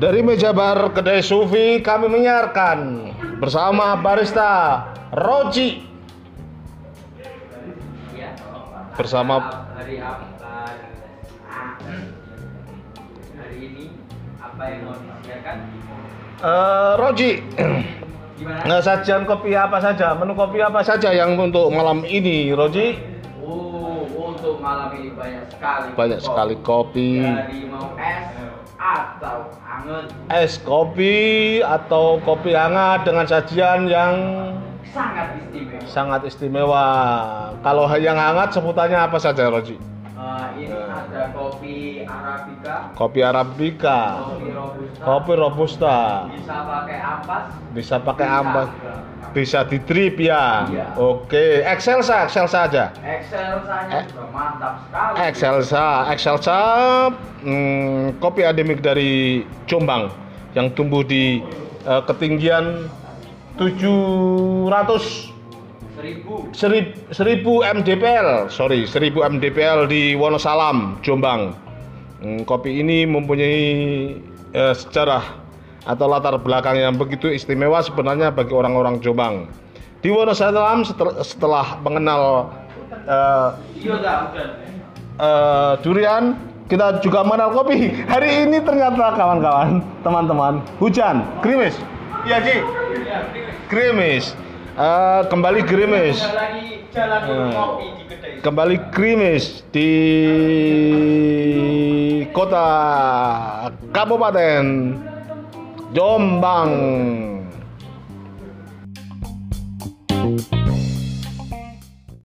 Dari meja bar kedai Sufi kami menyiarkan bersama barista Roji. Bersama- hari apa? Hari ini apa yang mau disediakan? Eh, Roji. Gimana? Nah, sajian kopi apa saja? Menu kopi apa saja yang untuk malam ini, Roji? Oh, untuk malam ini banyak sekali. Banyak sekali kopi. Dari mau es atau anget Es kopi atau kopi hangat dengan sajian yang sangat istimewa. sangat istimewa. Kalau yang hangat sebutannya apa saja, Roji? Eh, ini ada kopi arabica, Kopi arabica, kopi robusta, kopi robusta, bisa pakai ampas, bisa pakai bisa ampas, juga. bisa di drip ya. Iya. Oke, Excelsa, Excelsa aja. Excelsa-nya Eh. juga mantap sekali. Excelsa, Excelsa, hmm, kopi endemik dari Jombang yang tumbuh di eh, ketinggian 700 Seribu. serib- 1000 mdpl, sorry 1000 mdpl di Wonosalam, Jombang. Hmm, kopi ini mempunyai eh, sejarah atau latar belakang yang begitu istimewa sebenarnya bagi orang-orang Jombang. Di Wonosalam setel- setelah mengenal eh, Iya eh, durian kita juga mengenal kopi. Hari ini ternyata kawan-kawan teman-teman hujan gerimis. Iya Ji? Gerimis Uh, kembali krimis hmm. kembali krimis di kota Kabupaten Jombang.